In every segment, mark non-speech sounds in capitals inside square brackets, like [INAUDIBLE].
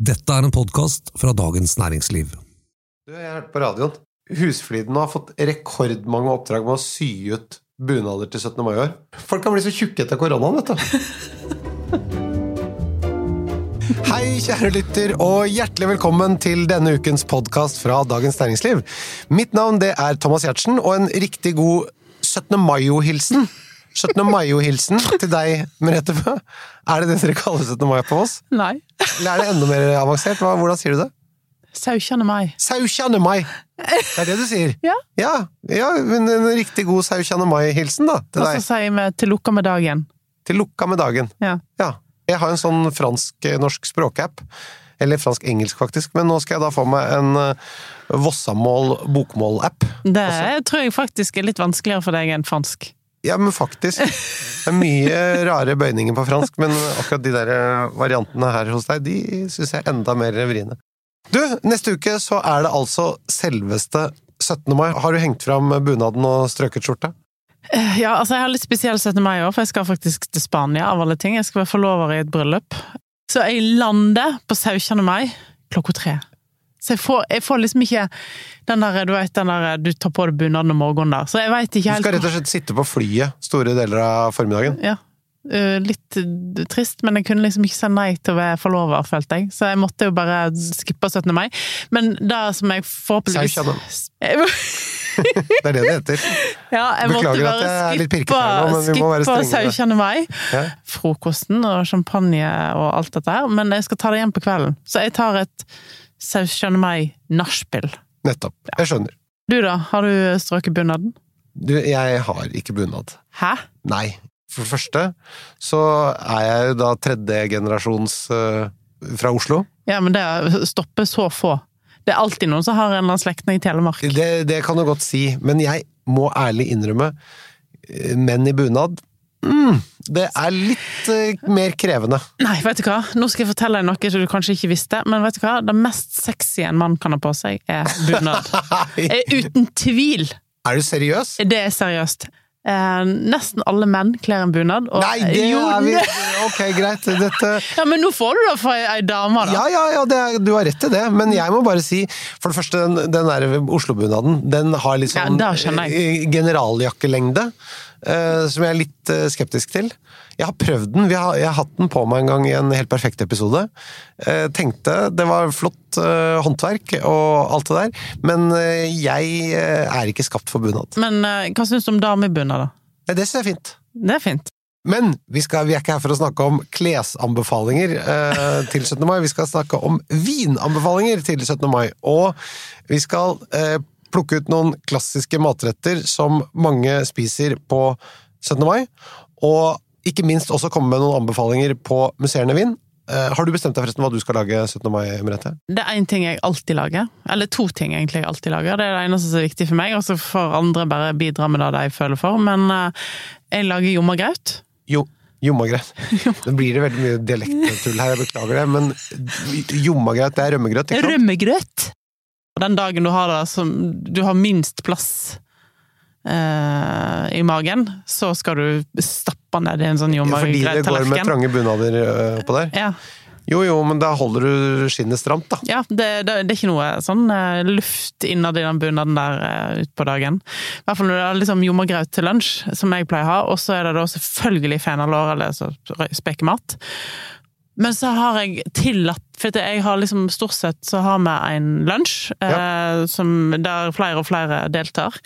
Dette er en podkast fra Dagens Næringsliv. Du, jeg hørte på radioen. Husfliden har fått rekordmange oppdrag med å sy ut bunader til 17. mai i år. Folk kan bli så tjukke etter koronaen, vet du. [LAUGHS] Hei, kjære lytter, og hjertelig velkommen til denne ukens podkast fra Dagens Næringsliv. Mitt navn det er Thomas Giertsen, og en riktig god 17. mai-hilsen 17. mai-hilsen til deg, Merete Bø. Er det det dere kaller 17. mai på oss? Nei. Eller er det enda mer avansert? Hvordan sier du det? 17. mai. 17. mai! Det er det du sier? Ja. Ja, ja men en riktig god 17. mai-hilsen, da, til Og så sier vi 'til lukka med dagen'. Til lukka med dagen. Ja. Ja. Jeg har en sånn fransk-norsk språkapp. Eller fransk-engelsk, faktisk. Men nå skal jeg da få meg en uh, Vossamål-bokmål-app. Det tror jeg faktisk er litt vanskeligere for deg enn fransk. Ja, men faktisk. Det er mye rare bøyninger på fransk, men akkurat de der eh, variantene her hos deg, de syns jeg er enda mer vriene. Du, neste uke så er det altså selveste 17. mai. Har du hengt fram bunaden og strøket skjorta? Eh, Ja, altså jeg har litt spesiell 17. mai i år, for jeg skal faktisk til Spania, av alle ting. Jeg skal være forlover i et bryllup. Så jeg lander på 17. mai klokka tre. Så jeg får, jeg får liksom ikke den der, du vet, den der du tar på deg bunaden om morgenen der. Så jeg veit ikke helt Du skal rett og slett sitte på flyet store deler av formiddagen. Ja. Uh, litt eh, trist, men jeg kunne liksom ikke si nei til å være forlover, følte jeg. Så jeg måtte jo bare skippe 17. mai. Men det som jeg forhåpentligvis 17. [LAUGHS] Det er det det heter. Ja, jeg måtte bare at jeg er litt skippe, pirkete nå, men vi må være skippe strenge med 17. mai. Ja. Frokosten og champagne og alt dette her. Men jeg skal ta det igjen på kvelden. Så jeg tar et 17. mai-nachspiel. Nettopp. Jeg skjønner. Du da, har du strøket bunaden? Du, jeg har ikke bunad. Hæ? Nei. For det første så er jeg jo da tredje generasjons uh, fra Oslo. Ja, men det stopper så få. Det er alltid noen som har en eller annen slektning i Telemark. Det, det kan du godt si, men jeg må ærlig innrømme eh, menn i bunad mm, Det er litt uh, mer krevende. Nei, vet du hva? Nå skal jeg fortelle deg noe som du kanskje ikke visste, men vet du hva? Det mest sexy en mann kan ha på seg, er bunad. [LAUGHS] er Uten tvil! Er du seriøs? Det er seriøst. Eh, nesten alle menn kler en bunad. Og, Nei, det Jo, er vi [LAUGHS] Ok, greit. Dette Ja, men nå får du det fra ei dame, da. Ja, ja, ja, det er, du har rett i det, men jeg må bare si For det første, den, den der Oslo-bunaden, den har litt sånn ja, eh, generaljakkelengde, som jeg er litt eh, skeptisk til. Jeg har prøvd den, vi har, jeg har hatt den på meg en gang i en helt perfekt episode. Eh, tenkte det var flott eh, håndverk og alt det der, men eh, jeg eh, er ikke skapt for bunad. Men eh, hva syns du om damebunad, da? Ja, Det synes jeg er fint. Det er fint. Men vi, skal, vi er ikke her for å snakke om klesanbefalinger eh, til 17. mai, vi skal snakke om vinanbefalinger til 17. mai. Og vi skal eh, plukke ut noen klassiske matretter som mange spiser på 17. mai. Og ikke minst også komme med noen anbefalinger på musserende vin. Eh, har du bestemt deg forresten hva du skal lage 17. mai, Merete? Det er én ting jeg alltid lager. Eller to ting egentlig jeg alltid lager. Det er det eneste som er viktig for meg, og så får andre bare bidra med det de føler for. Men eh, jeg lager jommagraut. Jo, jommagrøt. [LAUGHS] Nå blir det veldig mye dialekttull her, jeg beklager det, men jommagrøt, det er rømmegrøt, ikke sant? Rømmegrøt! Den dagen du har det som Du har minst plass eh, i magen, så skal du stappe ned i en sånn Fordi det går med trange bunader øh, på der? Ja, Jo, jo, men da holder du skinnet stramt, da. ja det, det, det er ikke noe sånn eh, luft innad i den bunaden der eh, utpå dagen. I hvert fall når det er liksom jommagraut til lunsj, som jeg pleier å ha, og så er det da selvfølgelig fenalår eller så spekemat. Men så har jeg tillatt For at jeg har liksom stort sett så har vi en lunsj eh, der flere og flere deltar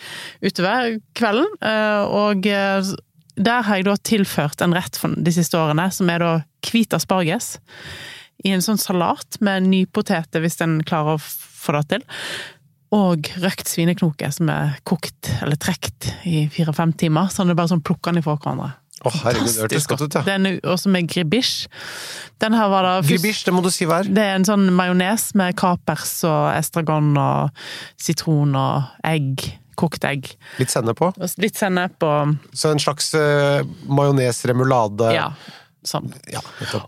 utover kvelden. Eh, og eh, der har jeg da tilført en rett for de siste årene, som er da hvit asparges. I en sånn salat med nypoteter, hvis en klarer å få det til. Og røkt svineknoke som er kokt eller trekt i fire-fem timer. Så det er bare sånn plukker den ifra hverandre. Å, herregud, det hørtes godt ut, er også med gribish. Den her var da Gribish, det må du si hva er. det er en sånn majones med kapers og estragon og sitron og egg. Kokt egg. Litt sennep på. Litt sennep og Så en slags uh, majones-remulade. Ja, sånn. Ja.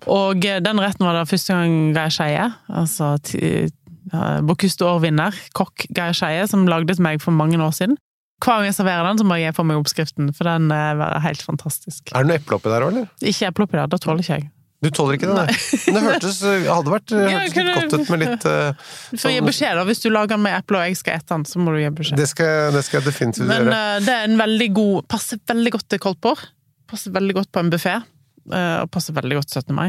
Og eh, den retten var da første gang Geir Skeie, altså ja, Bocuse d'Or-vinner, kokk Geir Skeie, som lagde til meg for mange år siden. Hver gang jeg serverer den, så må jeg få meg oppskriften, for den er helt fantastisk. Er det noe eple oppi der òg, eller? Ikke eple oppi der, da tåler ikke jeg. Du tåler ikke det, nei? Men det hørtes hadde vært hørtes kan litt godt ut med litt uh, Du får gi beskjed, da. Hvis du lager den med eple og jeg skal ete den, så må du gi beskjed. det, skal, det skal jeg definitivt Men gjøre. eh, det er en veldig god Passer veldig godt til koldtbord. Passer veldig godt på en buffé. Uh, og passer veldig godt 17. mai.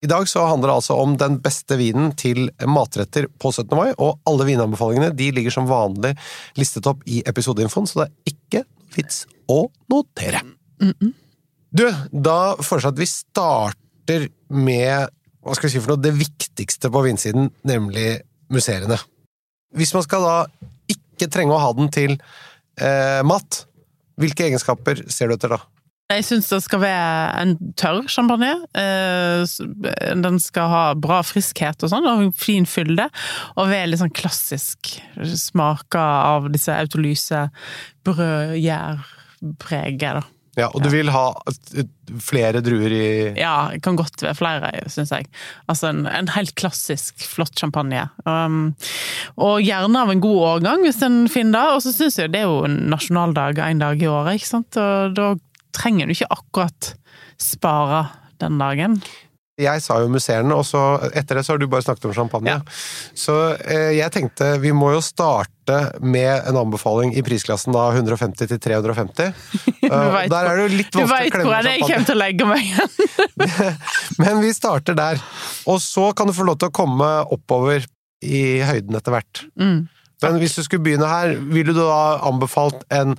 I dag så handler det altså om den beste vinen til matretter på 17. mai, og alle vinanbefalingene de ligger som vanlig listet opp i episodeinfoen, så det er ikke vits å notere. Du, da foreslår jeg at vi starter med hva skal vi si for noe, det viktigste på vinsiden, nemlig musserende. Hvis man skal da ikke trenge å ha den til eh, mat, hvilke egenskaper ser du etter da? Jeg syns det skal være en tørr champagne. Eh, Den skal ha bra friskhet og sånn, og fin fylde. Og være litt sånn klassisk. Smaker av disse autolyse brødgjærpreget, da. Ja, og du vil ha flere druer i Ja, det kan godt være flere, syns jeg. Altså en, en helt klassisk, flott champagne. Um, og gjerne av en god årgang, hvis en finner det. Og så syns jeg det er jo nasjonaldag en dag i året, ikke sant. Og da trenger du ikke akkurat spare den dagen. Jeg sa jo musserende, og så etter det så har du bare snakket om champagne. Ja. Så eh, jeg tenkte vi må jo starte med en anbefaling i prisklassen da 150 til 350. Uh, [LAUGHS] vet der er det jo litt Du vanskelig å klemme champagne. Du veit hvor jeg kommer til å legge meg igjen! [LAUGHS] [LAUGHS] Men vi starter der. Og så kan du få lov til å komme oppover i høyden etter hvert. Mm. Men hvis du skulle begynne her, ville du da anbefalt en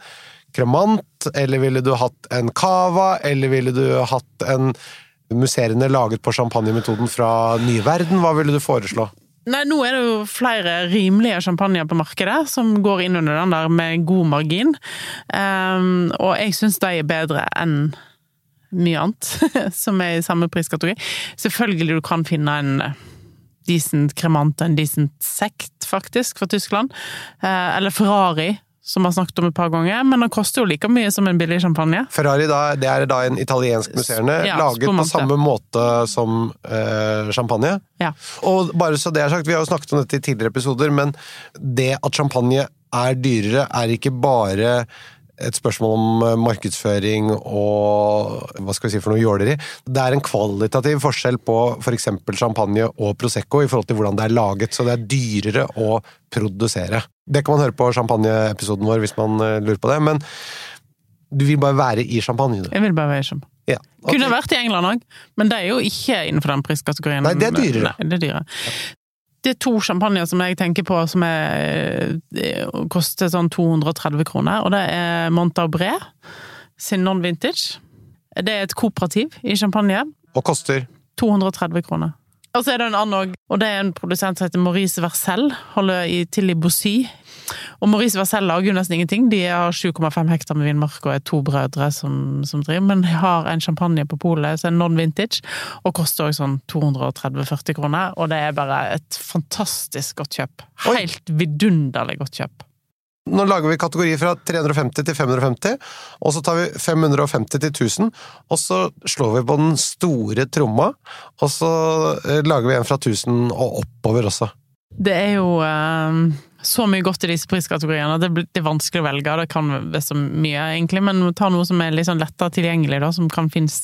kremant, eller ville du hatt en cava, eller ville du hatt en musserende laget på champagnemetoden fra ny Verden? Hva ville du foreslå? Nei, nå er det jo flere rimelige champagner på markedet som går inn under den der med god margin. Um, og jeg syns de er bedre enn mye annet [LAUGHS] som er i samme priskategori. Selvfølgelig du kan finne en decent kremant en decent sekt, faktisk, fra Tyskland. Uh, eller Ferrari, som vi har snakket om et par ganger, men den koster jo like mye som en billig champagne. Ferrari da, det er da en italiensk musserende, Ja, laget på på samme måte som eh, champagne. Ja. Og bare så det er sagt, vi har jo snakket om dette i tidligere episoder, men det at champagne er dyrere, er ikke bare et spørsmål om eh, markedsføring og hva skal vi si for noe jåleri. Det er en kvalitativ forskjell på f.eks. champagne og prosecco i forhold til hvordan det er laget, så det er dyrere å produsere. Det kan man høre på champagneepisoden vår hvis man eh, lurer på det, men du vil bare være i champagne. du. Jeg vil bare være i champagne. Ja. okay. Kunne vært i England òg, men de er jo ikke innenfor den priskategorien. Nei, det er dyrere. Nei, det er dyrere. Det er to champagner som jeg tenker på som er, eh, koster sånn 230 kroner, og det er Montabré sin non-vintage. Det er et kooperativ i champagne. Og koster 230 kroner. Og så er det en annen òg, og det er en produsent som heter Maurice Vercel, holder i, til i Bossy. Og Maurice Vercel lager jo nesten ingenting, de har 7,5 hektar med vinmark og er to brødre som, som driver, men har en champagne på polet som er non-vintage, og koster også sånn 230-40 kroner, og det er bare et fantastisk godt kjøp. Helt vidunderlig godt kjøp. Nå lager vi kategorier fra 350 til 550, og så tar vi 550 til 1000, og så slår vi på den store tromma, og så eh, lager vi en fra 1000 og oppover også. Det er jo eh, så mye godt i disse priskategoriene det, er vanskelig å velge. Det kan være så mye, egentlig, men ta noe som er litt sånn lettere tilgjengelig, da, som kan finnes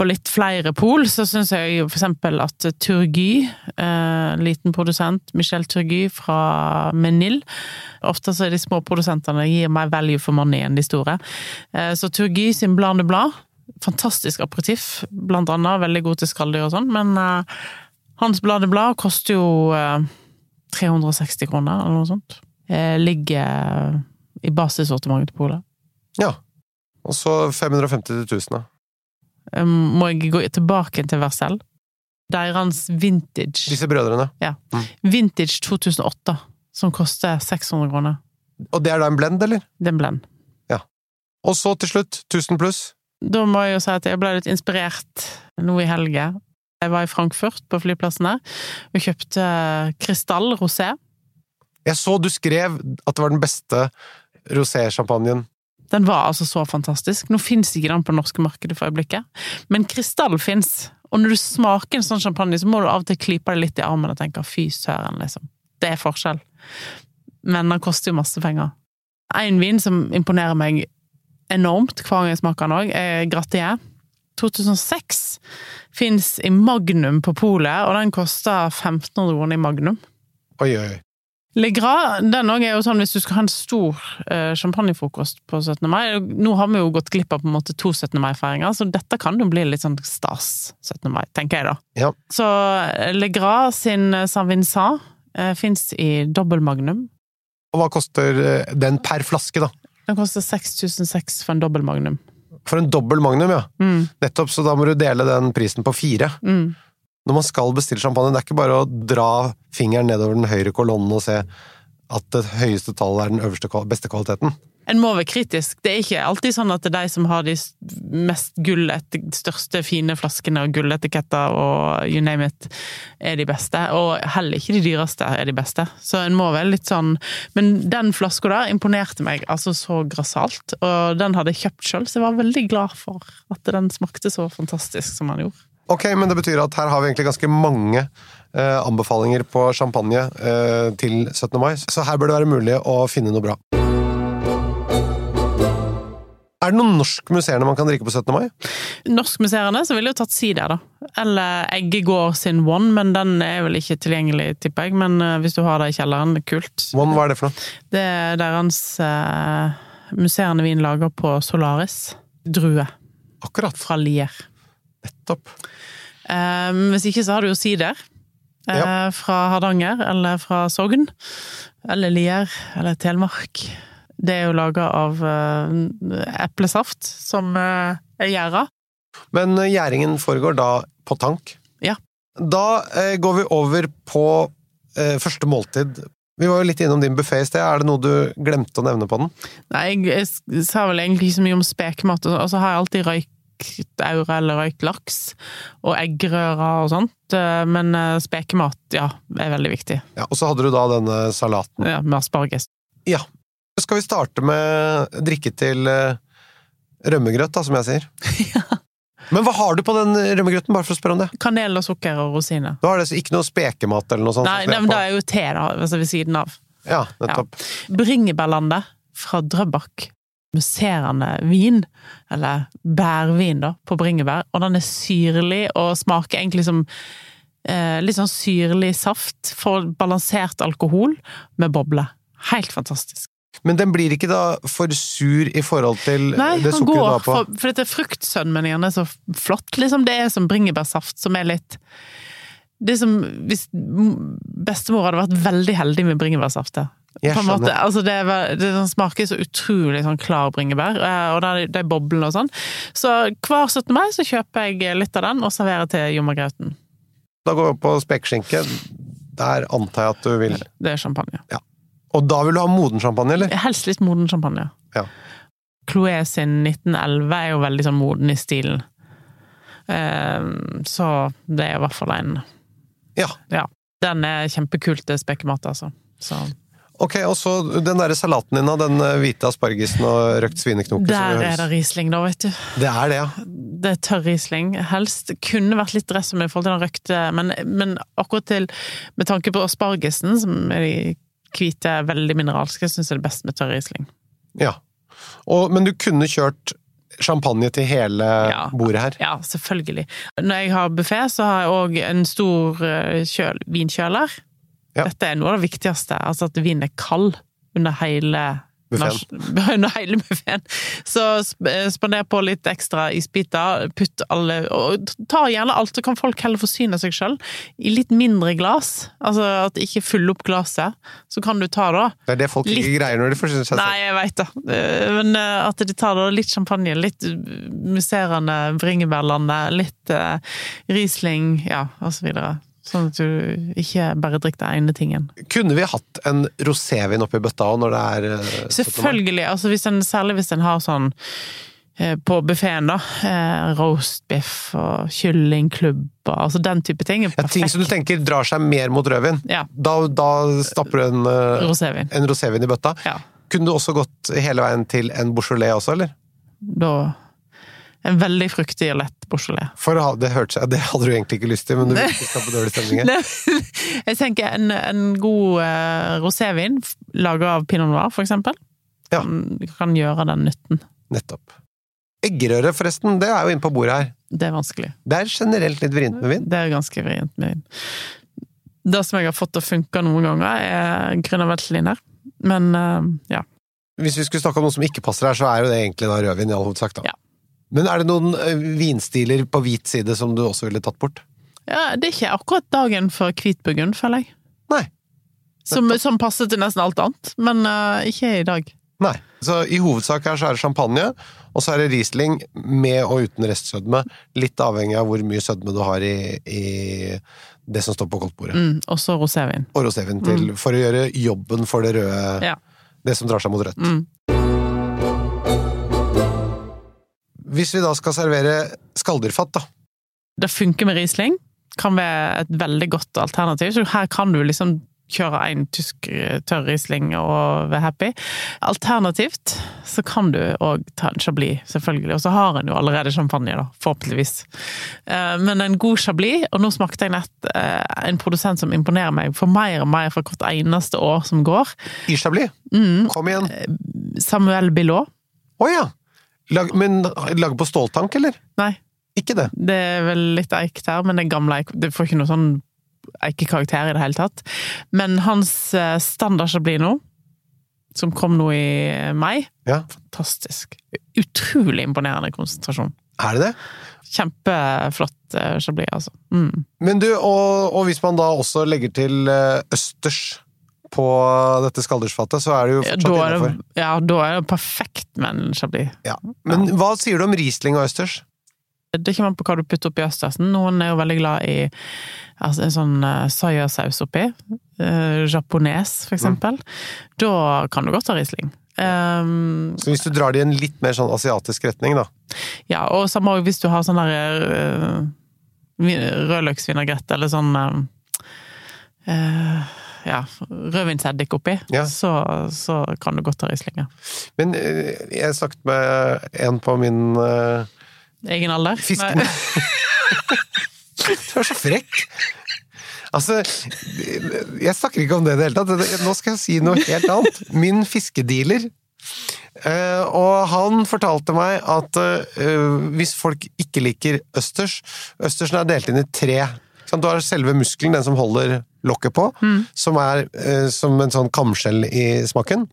på litt flere pol, så syns jeg for eksempel at Turgy, eh, liten produsent, Michel Turgy fra Menil Ofte så er de små produsentene gir mer value for money enn de store. Eh, så Turgy sin Blanc de Blad, fantastisk aperitiff, blant annet. Veldig god til skalldyr og sånn, men eh, hans Blad de Blad koster jo eh, 360 kroner, eller noe sånt. Eh, ligger i basissortimentet til Polet. Ja. Og så 550 til 1000, da. Eh, Må jeg gå tilbake til Vercel? Deres vintage Disse brødrene. Ja. Vintage 2008, som koster 600 kroner. Og det er da en blend, eller? Det er en blend. Ja. Og så til slutt, 1000 pluss. Da må jeg jo si at jeg ble litt inspirert nå i helga. Jeg var i Frankfurt, på flyplassen der, og kjøpte Krystall rosé. Jeg så du skrev at det var den beste rosé-sjampanjen. Den var altså så fantastisk. Nå fins ikke den på det norske markedet for øyeblikket, men Krystall fins. Og når du smaker en sånn champagne, så må du av og til klype deg litt i armen og tenke fy søren, liksom. Det er forskjell. Men den koster jo masse penger. En vin som imponerer meg enormt hver gang jeg smaker den òg, er Gratier. 2006 fins i Magnum på polet, og den koster 1500 kroner i Magnum. Oi, oi. Le Gras, den òg er jo sånn hvis du skal ha en stor eh, champagnefrokost på 17. mai. Nå har vi jo gått glipp av på en måte to 17. mai-feiringer, så dette kan jo bli litt sånn stas 17. mai, tenker jeg da. Ja. Så eh, Le Gras sin Saint Vincent eh, fins i dobbel magnum. Og hva koster eh, den per flaske, da? Den koster 6006 for en dobbel magnum. For en dobbel magnum, ja. Mm, Nettopp, så da må du dele den prisen på fire. mm. Når man skal bestille champagne, det er ikke bare å dra fingeren nedover den høyre kolonnen og se at det høyeste tallet er den øverste, beste kvaliteten. En må være kritisk. Det er ikke alltid sånn at det er de som har de mest gull, største fine flaskene og gulletiketter og you name it, er de beste. Og heller ikke de dyreste er de beste. Så en må være litt sånn Men den flaska der imponerte meg altså så grassat, og den hadde jeg kjøpt sjøl, så jeg var veldig glad for at den smakte så fantastisk som den gjorde. Ok, men det betyr at her har vi egentlig ganske mange eh, anbefalinger på champagne eh, til 17. mai, så her bør det være mulig å finne noe bra. Er det noen norskmuseerne man kan drikke på 17. mai? Norskmuseene så ville jo tatt sider, da. Eller Eggegård sin One, men den er vel ikke tilgjengelig, tipper jeg. Men eh, hvis du har det i kjelleren, det er kult. One, hva er det for noe? Det er deres uh, musserende vin lager på Solaris. Drue Akkurat. fra Lier. Nettopp. Um, hvis ikke så har du jo sider. Ja. Uh, Fra Hardanger, eller fra Sogn. Eller Lier, eller Telemark. Det er jo laga av eh, eplesaft, som uh, er gjæra. Men eh, gjæringen foregår da på tank? Ja. Da eh, går vi over på eh, første måltid. Vi var jo litt innom din buffé i sted. Er det noe du glemte å nevne på den? Nei, jeg, sa vel egentlig ikke så mye om spekemat, og så har jeg alltid røykt aure eller røykt laks, og eggerører og sånt, eh, men eh, spekemat, ja, er veldig viktig. Ja, Og så hadde du da denne salaten. Ja, med asparges. Ja. Skal vi starte med drikke til eh, rømmegrøt, da, som jeg sier? [LAUGHS] ja. Men hva har du på den rømmegrøten, bare for å spørre om det? Kanel og sukker og rosiner. Da har det ikke noe spekemat eller noe sånt? Nei, nei, men det er jo te, da, altså ved siden av. Ja, nettopp. Bringebærlandet fra Drøbak. Musserende vin, eller bærvin, da, på bringebær. Og den er syrlig og smaker egentlig som eh, litt sånn syrlig saft. For balansert alkohol med boble. Helt fantastisk. Men den blir ikke da for sur i forhold til Nei, det sukkeret du har på? for, for dette fruktsødmen er så flott. Liksom det er som bringebærsaft, som er litt Det er som hvis bestemor hadde vært veldig heldig med bringebærsaft. det. Jeg På en måte, altså det, det smaker så utrolig sånn klar bringebær, eh, og det er, det er boblene og sånn. Så hver 17. mai så kjøper jeg litt av den og serverer til jommagrauten. Da går vi på spekeskinke. Der antar jeg at du vil Det er champagne. Og da vil du ha moden champagne, eller? Helst litt moden champagne. Ja. Chloé sin 1911 er jo veldig sånn moden i stilen. Eh, så det er i hvert fall en Ja. Ja. Den er kjempekult til spekemat, altså. Så Ok, og så den derre salaten din av den eh, hvite aspargesen og røkt svineknoke. der er det Riesling, da, vet du. Det er det, ja. Det er tørr Riesling. Helst kunne vært litt dress i forhold til den røkte, men, men akkurat til Med tanke på aspargesen, som er de hvite, er veldig mineralske, syns jeg det er best med tørr Riesling. ja. Og, men du kunne kjørt champagne til hele Ja. bordet her? Ja, selvfølgelig. Når jeg har buffé, så har jeg òg en stor eh, kjøl, vinkjøler. Ja. Dette er noe av det viktigste, altså at vinen er kald under hele Under [LAUGHS] hele buffeen. Så eh, spander på litt ekstra isbiter, putt alle Og ta gjerne alt, så kan folk heller forsyne seg sjøl i litt mindre glass. Altså at ikke fylle opp glasset. Så kan du ta da Det er det folk ikke greier når de forsyner seg Nei, jeg veit det. Eh, Men eh, at de tar da litt champagne, litt musserende bringebærlande, litt uh, Riesling, ja, og så videre. Sånn at du ikke bare drikker den ene tingen. Kunne vi hatt en rosévin oppi bøtta òg, når det er eh, 17. mai? Selvfølgelig. Altså hvis en, særlig hvis en har sånn eh, på buffeen, da. Eh, roastbiff og kyllingklubber, altså den type ting. er Ja, ting som du tenker drar seg mer mot rødvin. Ja. Da, da stapper du en, Rosévin. en rosévin i bøtta. Ja. Kunne du også gått hele veien til en Beaujolais også, eller? Da En veldig fruktig og lett Beaujolais. For å ha- det, hørte det hadde du egentlig ikke lyst til, men du vil ikke skape dårlig stemning her. [LAUGHS] Jeg tenker en, en god eh, rosévin laga av pinot noir, for eksempel, Ja. kan, kan gjøre den nytten. Nettopp. Eggerøre, forresten, det er jo inne på bordet her. Det er vanskelig. Det er generelt litt vrient med vin. Det er ganske vrient med vin. Det som jeg har fått til å funke noen ganger, er grüner veltliner. Men eh, ja. Hvis vi skulle snakke om noe som ikke passer her, så er jo det egentlig da rødvin i all hovedsak. da. Ja. Men er det noen eh, vinstiler på hvit side som du også ville tatt bort? ja. Det er ikke akkurat dagen for hvitburgund, føler jeg. Nei. Som, som passer til nesten alt annet, men uh, ikke i dag. Nei. Så i hovedsak her så er det champagne, og så er det Riesling med og uten restsødme. Litt avhengig av hvor mye sødme du har i, i det som står på koldtbordet. Mm, også rosévin. Og rosévin til, for å gjøre jobben for det røde, Ja. det som drar seg mot rødt. Mm. Hvis vi da skal servere skalldyrfatt, da. Det funker med Riesling. Kan være et veldig godt alternativ. Så her kan du liksom kjøre en tysk eh, tørr Riesling og være happy. Alternativt så kan du òg ta en Chablis, selvfølgelig. Og så har en jo allerede champagne, da. Forhåpentligvis. Eh, Men en god Chablis, og nå smakte jeg nett eh, en produsent som imponerer meg for mer og mer for hvert eneste år som går. I Chablis. Mm. Kom igjen. Samuel Billot. Å ja! Lag, men laget på ståltank, eller? Nei, Ikke det. Det er vel litt eik der, men det er gamle eik. Det får ikke noe sånn eikekarakter i det hele tatt. Men hans standard standard Chablis nå, som kom nå i mai, Ja. fantastisk. Utrolig imponerende konsentrasjon. Er det det? Kjempeflott eh, Chablis, altså. Mm. Men du, og, og hvis man da også legger til eh, østers på dette skalldyrsfatet, så er det jo fortsatt er, innafor. ja, da er det perfekt med en. Ja. Men hva sier du om Riesling og østers? Det kommer an på hva du putter oppi østersen. Noen er jo veldig glad i altså, en sånn uh, soyasaus oppi. Uh, japones, for eksempel. Da kan du godt ha Riesling. Um, Så hvis du drar det i en litt mer sånn asiatisk retning, da. ja, og samme òg hvis du har sånn der uh, rødløksvinagrett eller sånn uh, ja, rødvinseddik oppi, Ja. så, så kan du godt ha Riesling. Men eh, jeg snakket med en på min uh, Egen alder? Fisk... [LAUGHS] Du er så frekk! Altså, jeg snakker ikke om det i det hele tatt. Nå skal jeg si noe helt annet. Min fiskedealer. Uh, og han fortalte meg at uh, hvis folk ikke liker østers Østersen er delt inn i tre. Du har selve muskelen, den som holder lokket på, som er eh, som en sånn kamskjell i smaken.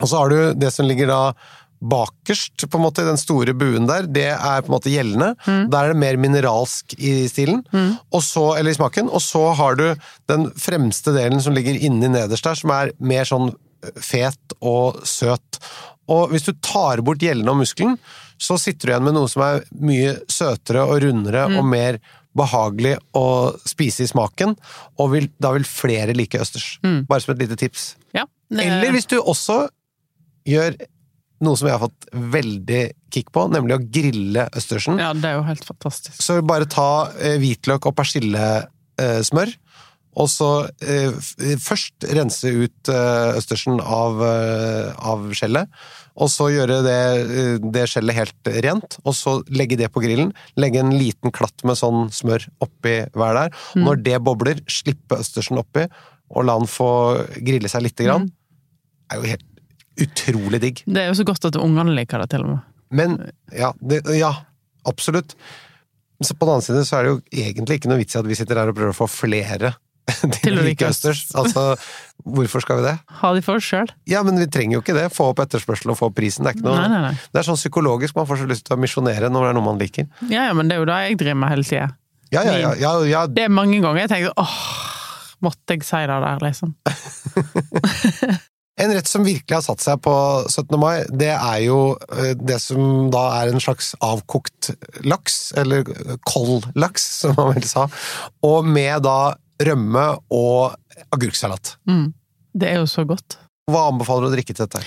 Og så har du det som ligger da bakerst, på en måte, den store buen der, det er på en måte gjeldende. Der er det mer mineralsk i stilen, og så, eller i smaken. Og så har du den fremste delen som ligger inni nederst der, som er mer sånn fet og søt. Og hvis du tar bort gjellene og muskelen, så sitter du igjen med noe som er mye søtere og rundere og mer behagelig å spise i smaken, og vil, da vil flere like østers. Bare som et lite tips. Ja. det- Eller hvis du også gjør noe som jeg har fått veldig kick på, nemlig å grille østersen. Ja, det er jo helt fantastisk. Så bare ta eh, hvitløk og persillesmør, og så eh, først rense ut eh, østersen av, eh, av skjellet, og så gjøre det, eh, det skjellet helt rent, og så legge det på grillen. Legge en liten klatt med sånn smør oppi hver der. Mm. Når det bobler, slippe østersen oppi, og la den få grille seg lite grann. Mm. er jo helt utrolig digg. Det er jo så godt at ungene liker det, til og med. Men ja, det, ja absolutt. Så på den annen side så er det jo egentlig ikke noe vits i at vi sitter her og prøver å få flere til å like østers. Altså, hvorfor skal vi det? Ha de for oss sjøl. Ja, men vi trenger jo ikke det. Få opp etterspørselen og få opp prisen. Det er ikke noe Nei, nei, nei. Det er sånn psykologisk, man får så lyst til å misjonere når det er noe man liker. Ja, ja, men det er jo det jeg driver med hele tida. Ja, ja, ja, ja, ja. Det er mange ganger jeg tenker åh, måtte jeg si det der, liksom. [LAUGHS] En rett som virkelig har satt seg på 17. mai, det er jo eh, det som da er en slags avkokt laks, eller kold laks, som man vel sa, og med da rømme og agurksalat. Mm. Det er jo så godt. Hva anbefaler du å drikke til dette?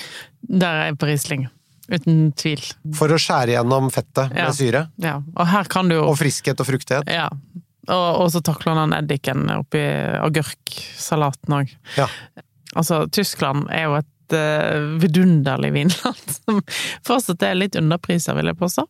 Der er jeg på Riesling. Uten tvil. For å skjære gjennom fettet Ja. med syre? Ja. Og her kan du jo Og friskhet og fruktighet? Ja. Og, og så takler han eddiken oppi agurksalaten òg. Ja. Altså, Tyskland er jo et eh, vidunderlig vinland [LAUGHS] som fortsatt er litt underpriser, vil jeg påstå.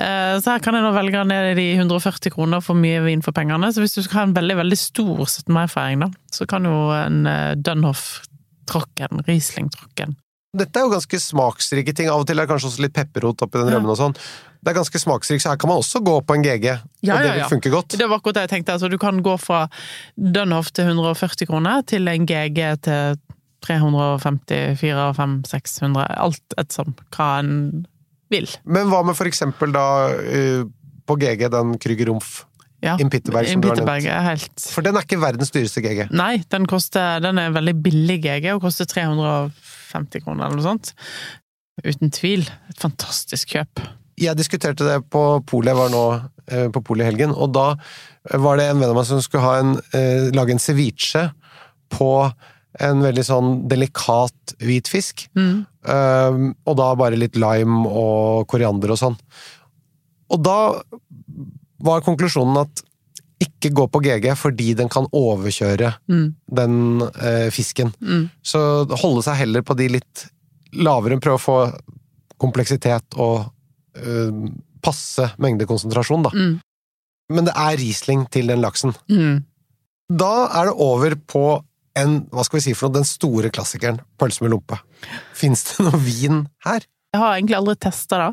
Uh, så her kan jeg nå velge ned i de 140 kroner for mye vin for pengene. Så hvis du skal ha en veldig veldig stor 17. mai-feiring, da, så kan jo en uh, Dunhoff-trocken, Riesling-trocken Dette er jo ganske smaksrike ting. Av og til er det kanskje også litt pepperrot oppi den rømmen og sånn. Det er ganske smaksrikt, så her kan man også gå på en GG, Ja, og det ja, vil ja. funke godt. Det var akkurat det jeg tenkte. Altså, du kan gå fra Dunhoff til 140 kroner til en GG til 350, 400, 500, 600. Alt ettersom hva en vil. Men hva med for eksempel da eh, på GG, den Krüger Rumpf Ja. Impitterberg, som som du har nevnt? helt For den er ikke verdens dyreste GG. Nei, den, koster, den er veldig billig GG og koster 350 kroner eller noe sånt. Uten tvil. Et fantastisk kjøp. Jeg diskuterte det på polet, jeg var nå eh, på polet i helgen, og da var det en venn av meg som skulle ha en, eh, lage en ceviche på en veldig sånn delikat hvit fisk. Mm. Um, og da bare litt lime og koriander og sånn. Og da var konklusjonen at ikke gå på GG fordi den kan overkjøre Mm. den eh, fisken. Mm. Så holde seg heller på de litt lavere, prøve å få kompleksitet og eh, passe mengdekonsentrasjon, da. Mm. Men det er Riesling til den laksen. Mm. Da er det over på en, hva skal vi si for noe, den store klassikeren, pølse med lompe. Fins det noe vin her? Jeg har egentlig aldri testa det,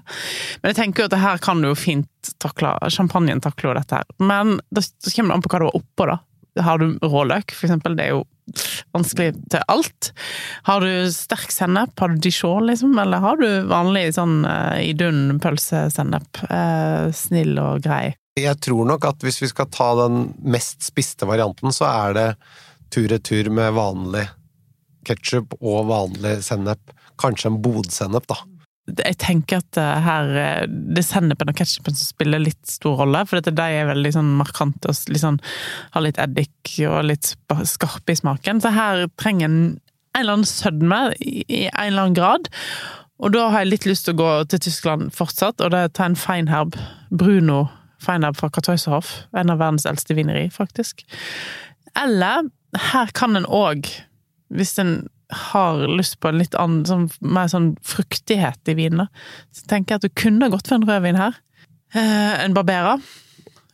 men jeg tenker jo at det her kan du jo fint takle. Champagnen takler jo dette her. Men det kommer an på hva du har oppå, da. Har du råløk, for eksempel, det er jo vanskelig til alt. Har du sterk sennep, har du dijon, liksom, eller har du vanlig sånn uh, i pølsesennep? Eh, snill og grei. Jeg tror nok at hvis vi skal ta den mest spiste varianten, så er det tur-retur med vanlig ketsjup og vanlig sennep. Kanskje en bodsennep, da. Jeg tenker at eh, her eh, det er sennepen og ketsjupen som spiller litt stor rolle, for de er veldig sånn markante og litt sånn, har litt eddik og litt skarpe i smaken. Så her trenger en en eller annen sødme i en eller annen grad. Og da har jeg litt lyst til å gå til Tyskland fortsatt, og det er ta en Feinherb. Bruno Feinherb fra Karteuserhof. En av verdens eldste vineri, faktisk. Eller her kan en òg, hvis en har lyst på en litt annen, sånn, mer sånn fruktighet i vinen, så tenker jeg at du kunne gått for en rødvin her. Eh, en Barbera,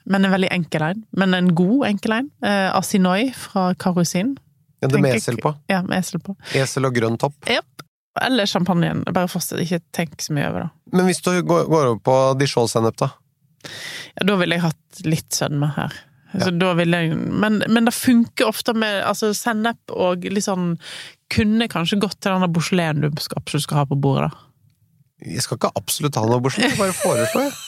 men en veldig enkel en. Men en god enkel en. Eh, Asinoi fra Karusin. Ja, det med esel på. Ja, med esel på. Esel og grønn topp. Yep. Eller champagnen. Bare fortsett, ikke tenk så mye over det. Men hvis du går, går over på dijon-sennep, da? Ja, da ville jeg hatt litt sødme her. Så da vil jeg, men, men det funker ofte med altså, sennep og litt sånn Kunne kanskje gått til denne borsjeléen du absolutt skal ha på bordet, da. Jeg skal ikke absolutt ha noe Beaujolais, jeg bare foreslår, [LAUGHS] jeg.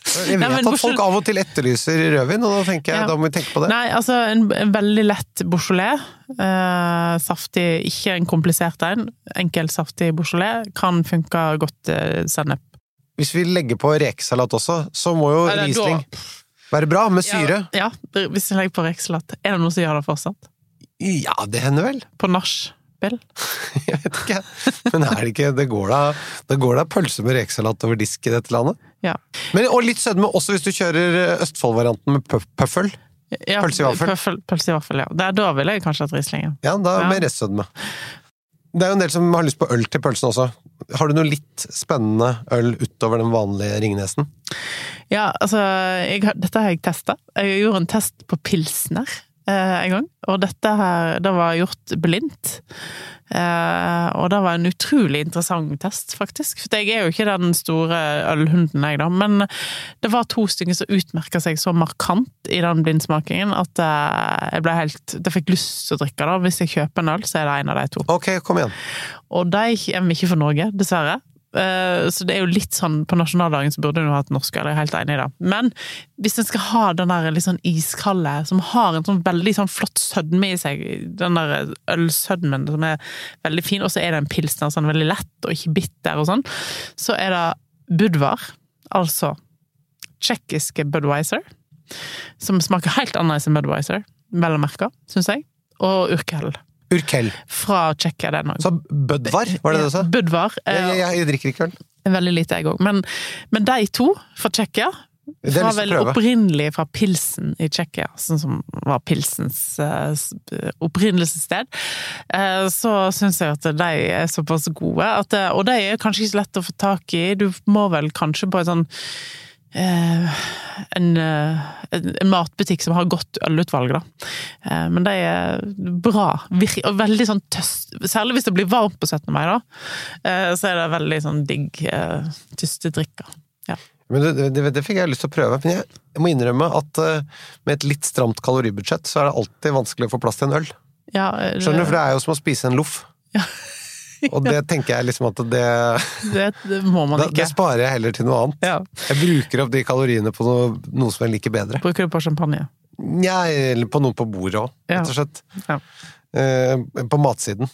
Vet Nei, at folk av og til etterlyser rødvin, og da tenker jeg Ja. da må vi tenke på det. Nei, altså en, en veldig lett Beaujolais. Eh, saftig, ikke en komplisert en. Enkel, saftig Beaujolais kan funke godt eh, sennep. Hvis vi legger på rekesalat også, så må jo Eller da- Riesling være bra, med syre. Ja, ja, hvis jeg legger på rekesalat. Er det noen som gjør det fortsatt? Ja, det hender vel. På nachspiel? [LAUGHS] Jeg vet ikke. Men er det ikke Det går da, det går da pølse med rekesalat over disk i dette landet? Ja. Men, og litt sødme også hvis du kjører eh, Østfold-varianten med pøffel. ja Pølse i vaffel. Pølse i vaffel, ja. Er, da ville jeg kanskje hatt Rieslingen. Ja, da Ja. med restsødme. Det er jo en del som har lyst på øl til pølsen også. Har du noe litt spennende øl utover den vanlige Ringnesen? Ja, altså jeg, Dette har jeg testa. Jeg gjorde en test på pilsner eh, en gang. Og dette her, det var gjort blindt. Eh, og det var en utrolig interessant test, faktisk. For jeg er jo ikke den store ølhunden, jeg, da. Men det var to stykker som utmerka seg så markant i den blindsmakingen at eh, jeg ble helt Jeg fikk lyst til å drikke det. Hvis jeg kjøper en øl, så er det en av de to. Ok, kom igjen. Og de kommer ikke for Norge, dessverre. Eh, Så det er jo litt sånn På nasjonaldagen så burde hun jo hatt norsk, eller jeg er helt enig i det. Men hvis en skal ha den der litt sånn iskalde, som har en sånn veldig sånn flott sødme i seg, den der ølsødmen som er veldig fin, og så er det en pilsner sånn veldig lett og ikke bitter og sånn, så er det Budvar, altså tsjekkiske Budwiser, som smaker helt annerledes enn Budwiser. vel å merke, syns jeg. Og Urkel. Urkel. Fra Tsjekkia, den òg. Så Bødvar, var det det du sa? Budvar. Jeg, eh, jeg, jeg drikker ikke øl. Veldig lite, jeg òg. Men, men de to fra Tsjekkia jeg var vel opprinnelig fra Pilsen i Tsjekkia, sånn som var pilsens uh, opprinnelsessted. Uh, så syns jeg at de er såpass gode, at, og de er kanskje ikke så lett å få tak i. Du må vel kanskje på en sånn en, eh, en, en matbutikk som har godt ølutvalg, da. Eh, men de er bra. Og veldig sånn tøst Særlig hvis det blir varmt på 17. mai, da. Eh, så er det veldig sånn digg eh, tyste drikker. Ja. Men det, det, det fikk jeg lyst til å prøve. Men jeg, jeg må innrømme at eh, med et litt stramt kaloribudsjett, så er det alltid vanskelig å få plass til en øl. Ja, det... Skjønner du? For det er jo som å spise en loff. [LAUGHS] Og det tenker jeg liksom at det, Det, det må man ikke. det sparer jeg heller til noe annet. Ja. Jeg bruker opp de kaloriene på noe, noe som jeg liker bedre. Bruker du på champagne? Nja, eller på noe på bordet òg, rett og slett. Ja. Eh, på matsiden.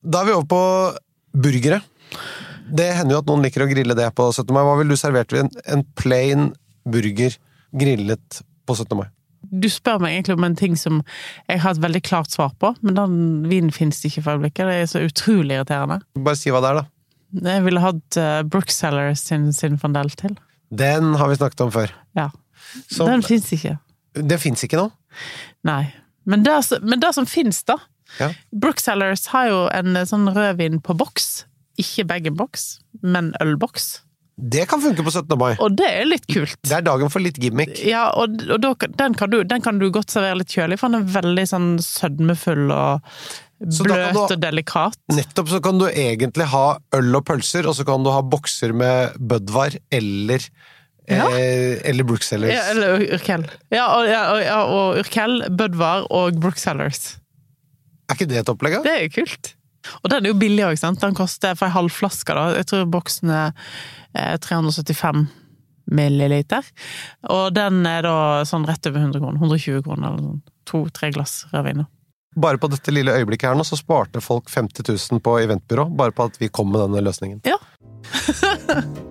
Da er vi over på burgere. Det hender jo at noen liker å grille det på 17. mai. Hva ville du servert ved en, en plain burger grillet på 17. mai? Du spør meg egentlig om en ting som jeg har et veldig klart svar på, men den vinen finnes ikke for øyeblikket. Det er så utrolig irriterende. Bare si hva det er, da. Jeg ville hatt uh, Brooksellers sin, sin fandel til. Den har vi snakket om før. Ja. Så- Den fins ikke. Det fins ikke nå. Nei. Men det, som- men det som fins, da Ja. Brooksellers har jo en eh, sånn rødvin på boks. Ikke bag-in-box, men ølboks. Det kan funke på 17. mai. Og det er litt kult. Det er dagen for litt gimmick. Ja, og, og da, den, kan du, den kan du godt servere litt kjølig, for den er veldig sånn sødmefull og bløt du- og delikat. Nettopp så kan du egentlig ha øl og pølser, og så kan du ha bokser med Budvar eller Ja. eh, eller Brooksellers. Ja, eller Urkel. Ja, og, ja, og Urkel, Budvar og Brooksellers. Er ikke det et opplegg? da? Det er jo kult. Og den er jo billig òg, sant. Den koster for ei halv flaske, da. Jeg tror boksen er eh, 375 milliliter. Og den er da sånn rett over 100 kroner. 120 kroner eller sånn. To-tre glass rødvin. Bare på dette lille øyeblikket her nå, så sparte folk 50 000 på eventbyrå, bare på at vi kom med denne løsningen. Ja. [LAUGHS]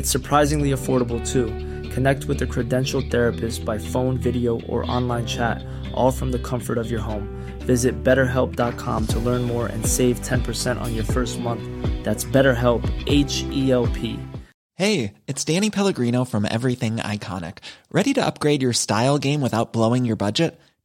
It's surprisingly affordable too. Connect with a credentialed therapist by phone, video, or online chat, all from the comfort of your home. Visit betterhelp.com to learn more and save 10% on your first month. That's BetterHelp, H E L P. Hey, it's Danny Pellegrino from Everything Iconic. Ready to upgrade your style game without blowing your budget?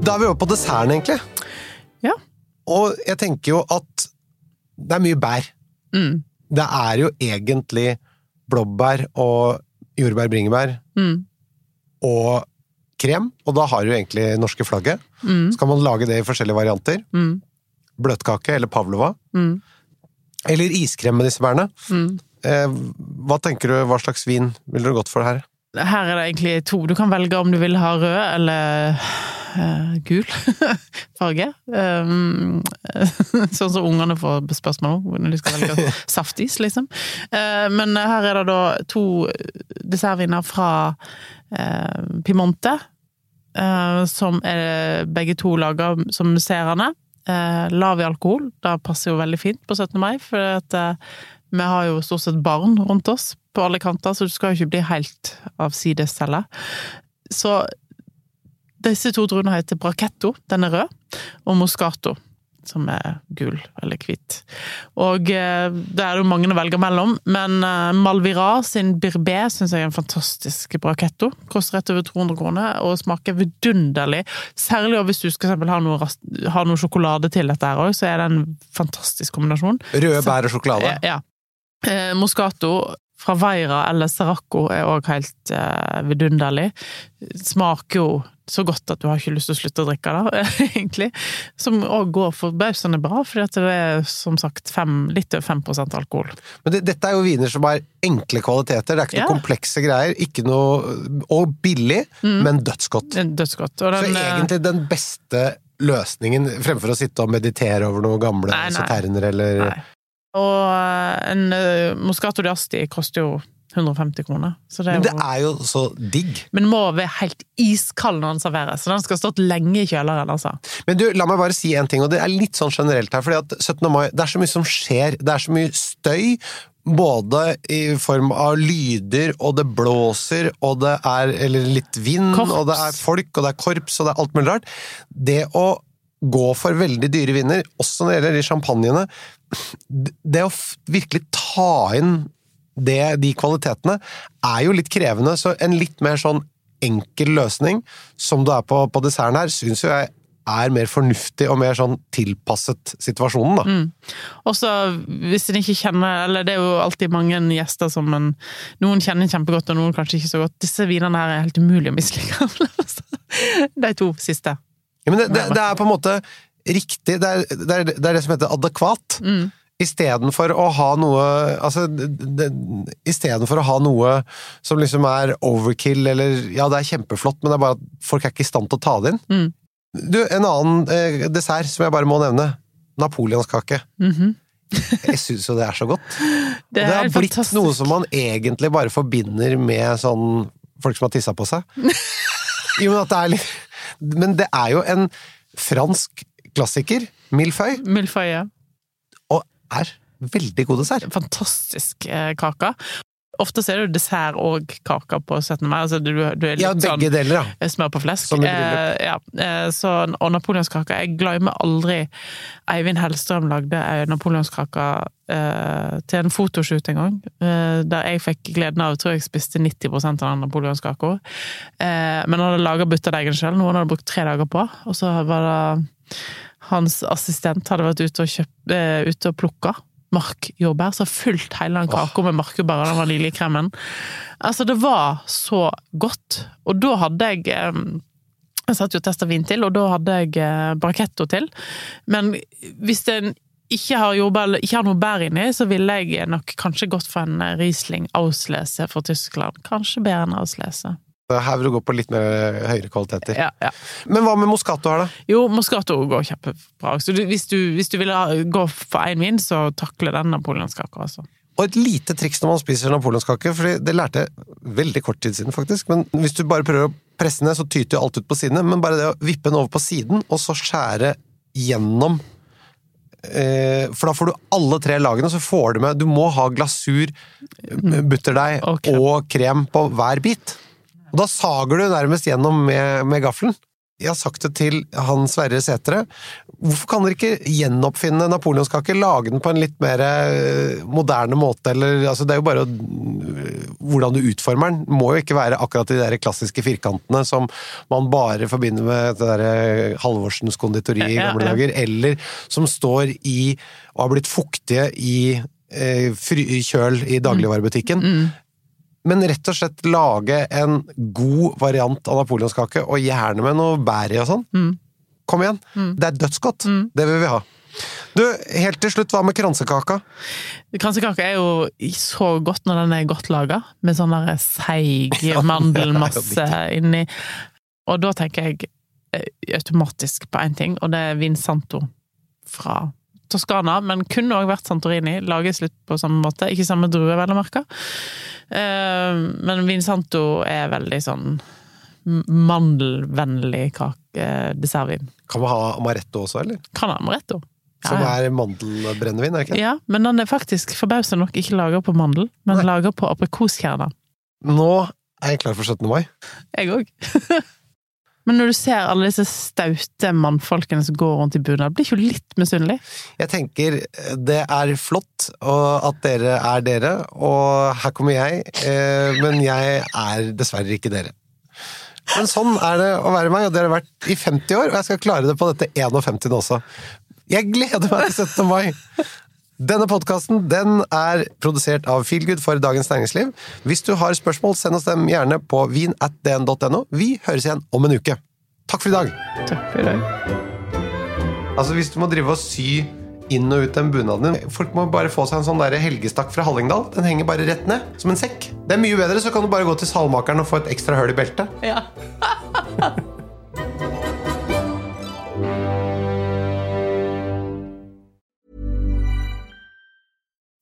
Da er vi over på desserten, egentlig. Ja. Og jeg tenker jo at det er mye bær. Mm. Det er jo egentlig blåbær og jordbær-bringebær Mm. og krem, og da har du egentlig norske flagget. Så kan man lage det i forskjellige varianter. Mm. Bløtkake eller pavlova. Mm. Eller iskrem med disse bærene. Mm. Eh, hva tenker du, hva slags vin ville du gått for her? Her er det egentlig to. Du kan velge om du vil ha rød eller eh, gul [LAUGHS] farge. Um, [LAUGHS] sånn som ungene får spørsmål om når de skal velge [LAUGHS] saftis, liksom. Uh, men her er det da to dessertviner fra uh, Pimonte, som er begge to laga som musserende. Lav i alkohol. Det passer jo veldig fint på 17. mai, for at, Vi har jo stort sett barn rundt oss på alle kanter, så du skal jo ikke bli helt avsides heller. Så disse to druene heter braketto, den er rød, og Moscato, som er gul eller hvit. Og eh, det er det jo mange å velge mellom, men eh, Malvira sin Birbé syns jeg er en fantastisk braketto, Koster rett over 200 kroner og smaker vidunderlig. Særlig hvis du skal eksempel ha noe, ha noe sjokolade til dette her òg, så er det en fantastisk kombinasjon. Røde bær og sjokolade. Ja. Eh, Moscato fra Veira eller Seraco er òg helt eh, vidunderlig. Smaker jo så godt at du har ikke lyst til å slutte å drikke det, [LAUGHS] egentlig. Som òg går forbausende bra, fordi det er som sagt fem, litt over 5 alkohol. Men det, dette er jo viner som er enkle kvaliteter. Det er ikke Ja. noe komplekse greier. Ikke noe, og billig, men dødsgodt. Er Dødsgodt. Og Så den, eh, egentlig den beste løsningen, fremfor å sitte og meditere over noen gamle Nei, nei. eller Nei. Og eh, en uh, Moscato di Asti koster jo 150 kroner. Så det Men det er jo så digg. Men må være helt iskald når den serveres, så den skal ha stått lenge i kjøleren, altså. Men du, la meg bare si en ting, og det er litt sånn generelt her, fordi at 17. mai, det er så mye som skjer. Det er så mye støy, både i form av lyder, og det blåser, og det er eller litt vind, Korps. og det er folk, og det er korps, og det er alt mulig rart. Det å gå for veldig dyre viner, også når det gjelder de champagnene, det å virkelig ta inn det, de kvalitetene, er jo litt krevende, så en litt mer sånn enkel løsning, som du er på, på desserten her, syns jo jeg er mer fornuftig og mer sånn tilpasset situasjonen, da. Og så, hvis en ikke kjenner Eller det er jo alltid mange gjester som en Noen kjenner kjempegodt, og noen kanskje ikke så godt. Disse vinene her er helt umulig å mislike. [LAUGHS] De to siste. Ja, men det, det, det er på en måte riktig, det er det, er, det, er det som heter adekvat. Istedenfor å ha noe Altså, istedenfor å ha noe som liksom er overkill, eller Ja, det er kjempeflott, men det er bare at folk er ikke i stand til å ta det inn. Mm. Du, en annen eh, dessert som jeg bare må nevne. Napoleonskake. Jeg syns jo det er så godt. [LAUGHS] Det Det, har blitt fantastisk. noe som man egentlig bare forbinder med sånn folk som har tissa på seg. [LAUGHS] Jo, men det er litt Men det er jo en fransk klassiker, millefeuille, ja. og er veldig god dessert. Fantastisk eh, kake. Ofte ser er jo dessert og kake på 17. mai. Altså, du, du Ja, begge sånn deler, ja. smør på flesk. Som i bryllup. Eh, ja, eh, så, og napoleonskake Jeg glemmer aldri Eivind Hellstrøm lagde napoleonskake eh, til en fotoshoot en gang. Eh, der jeg fikk gleden av tror jeg spiste 90% av den napoleonskaka. Eh, men han hadde laga butterdeigen sjøl, noe han hadde brukt tre dager på. Og så var det hans assistent hadde vært ute og, kjøpt, uh, ute og plukka markjordbær, så fullt hele den kaka med markjordbær og den vaniljekremen. Altså, det var så godt. Og da hadde jeg um, Jeg satt jo og testa vin til, og da hadde jeg eh, til. Men hvis en ikke har jordbær, ikke har noe bær inni, så ville jeg nok kanskje gått for en Riesling Auslese fra Tyskland. Kanskje bedre enn Auslese. Her vil du gå på litt mer høyere kvaliteter. Ja, ja. Men hva med Moscato her, da? Jo, Moscato går kjempebra. Så du, hvis, du, hvis du vil gå for én vin, så takle den napoleonskaka, altså. Og et lite triks når man spiser napoleonskake, for det lærte jeg veldig kort tid siden, faktisk. Men hvis du bare prøver å presse ned, så tyter jo alt ut på sidene. Men bare det å vippe den over på siden, og så skjære gjennom eh, For da får du alle tre lagene, så får du med Du må ha glasur, butterdeig Og krem. og krem på hver bit. Og da sager du nærmest gjennom med, med gaffelen. Jeg har sagt det til han Sverre Sætre. Hvorfor kan dere ikke gjenoppfinne napoleonskake? Lage den på en litt mer eh, moderne måte, eller altså Det er jo bare å, hvordan du utformer den. Må jo ikke være akkurat de der klassiske firkantene som man bare forbinder med det derre Halvorsens konditori i gamle dager, eller som står i og har blitt fuktige i eh, fry, kjøl i dagligvarebutikken. Men rett og slett lage en god variant av napoleonskake, og gjerne med noe bær i og sånn. Kom igjen! Det er dødsgodt! Det vil vi ha. Du, helt til slutt, hva med kransekaka? Kransekake er jo så godt når den er godt laga, med sånn seig [LAUGHS] mandelmasse inni. Og da tenker jeg eh, automatisk på én ting, og det er Vinsanto fra Toskana, men kunne òg vært Santorini. Lages litt på samme måte. Ikke samme drue, vel å merke. Eh, Men Vinsanto er veldig sånn mandelvennlig kake, dessertvin. Kan man ha amaretto også, eller? Kan ha amaretto. Ja, som er mandelbrennevin, er det ikke? Ja, men den er faktisk forbausende nok ikke laga på mandel, men laga på aprikoskjerner. Nå er jeg klar for 17. mai. Jeg òg. [LAUGHS] men når du ser alle disse staute mannfolkene som går rundt i bunad, blir ikke litt misunnelig? Jeg tenker det er flott at dere er dere, og her kommer jeg, eh, men jeg er dessverre ikke dere. Men sånn er det å være meg, og det har det vært i 50 år, og jeg skal klare det på dette 51. også. Jeg gleder meg til 17. mai! Denne podkasten den er produsert av Feelgood for Dagens Næringsliv. Hvis du har spørsmål, send oss dem gjerne på vin.dn.no. Vi høres igjen om en uke. Takk for i dag! Takk for i dag. Altså Hvis du må drive og sy inn og ut den bunaden din Folk må bare få seg en sånn der helgestakk fra Hallingdal. Den henger bare rett ned, som en sekk. Det er mye bedre, så kan du bare gå til salmakeren og få et ekstra høl i beltet. Ja. [LAUGHS]